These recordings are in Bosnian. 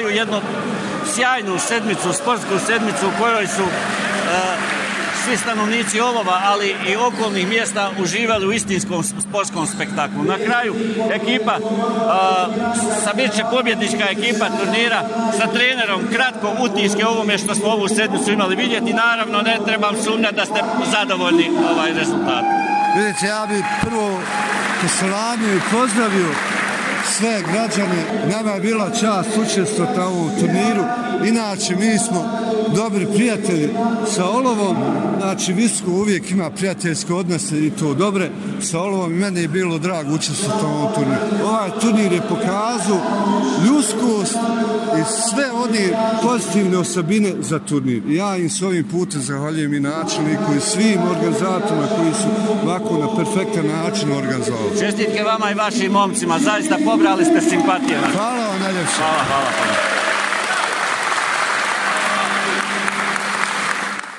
jednu sjajnu sedmicu, sportsku sedmicu u kojoj su e, svi stanovnici Olova, ali i okolnih mjesta uživali u istinskom sportskom spektaklu. Na kraju ekipa, e, sa pobjednička ekipa turnira sa trenerom kratko utiske ovome što smo ovu sedmicu imali vidjeti. Naravno, ne trebam sumnja da ste zadovoljni ovaj rezultat. Vidite, ja bi prvo i pozdravio sve građane. Nama je bila čast učestvati na ovom turniru. Inače, mi smo dobri prijatelji sa Olovom. Znači, Visko uvijek ima prijateljske odnose i to dobre. Sa Olovom i meni je bilo drago učestvati u ovom turniru. Ovaj turnir je pokazao ljuskost i sve one pozitivne osobine za turnir. Ja im s ovim putem zahvaljujem i načelniku i svim organizatorima koji su ovako na perfektan način organizovali. Čestitke vama i vašim momcima. Zaista odabrali ste simpatije. Znači. Hvala vam najljepše. Hvala, hvala, hvala.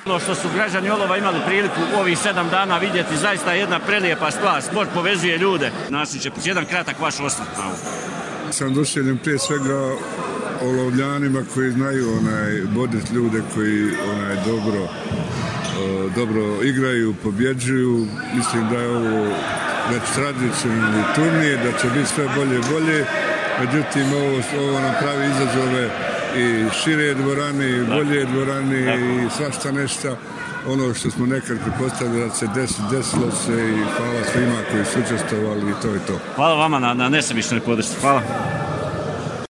Ono što su građani Olova imali priliku u ovih sedam dana vidjeti, zaista jedna prelijepa stvar. Sport povezuje ljude. Nasljeđe, jedan kratak vaš osnov. Sam došeljen prije svega olovljanima koji znaju onaj, ljude koji onaj, dobro, e, dobro igraju, pobjeđuju. Mislim da je ovo već tradicionalni turnije, da će biti sve bolje i bolje. Međutim, ovo, nam pravi izazove i šire dvorane, i bolje dvorane, i svašta nešta. Ono što smo nekad pripostavili da se desilo se i hvala svima koji su učestvovali i to je to. Hvala vama na, na podršci. Hvala.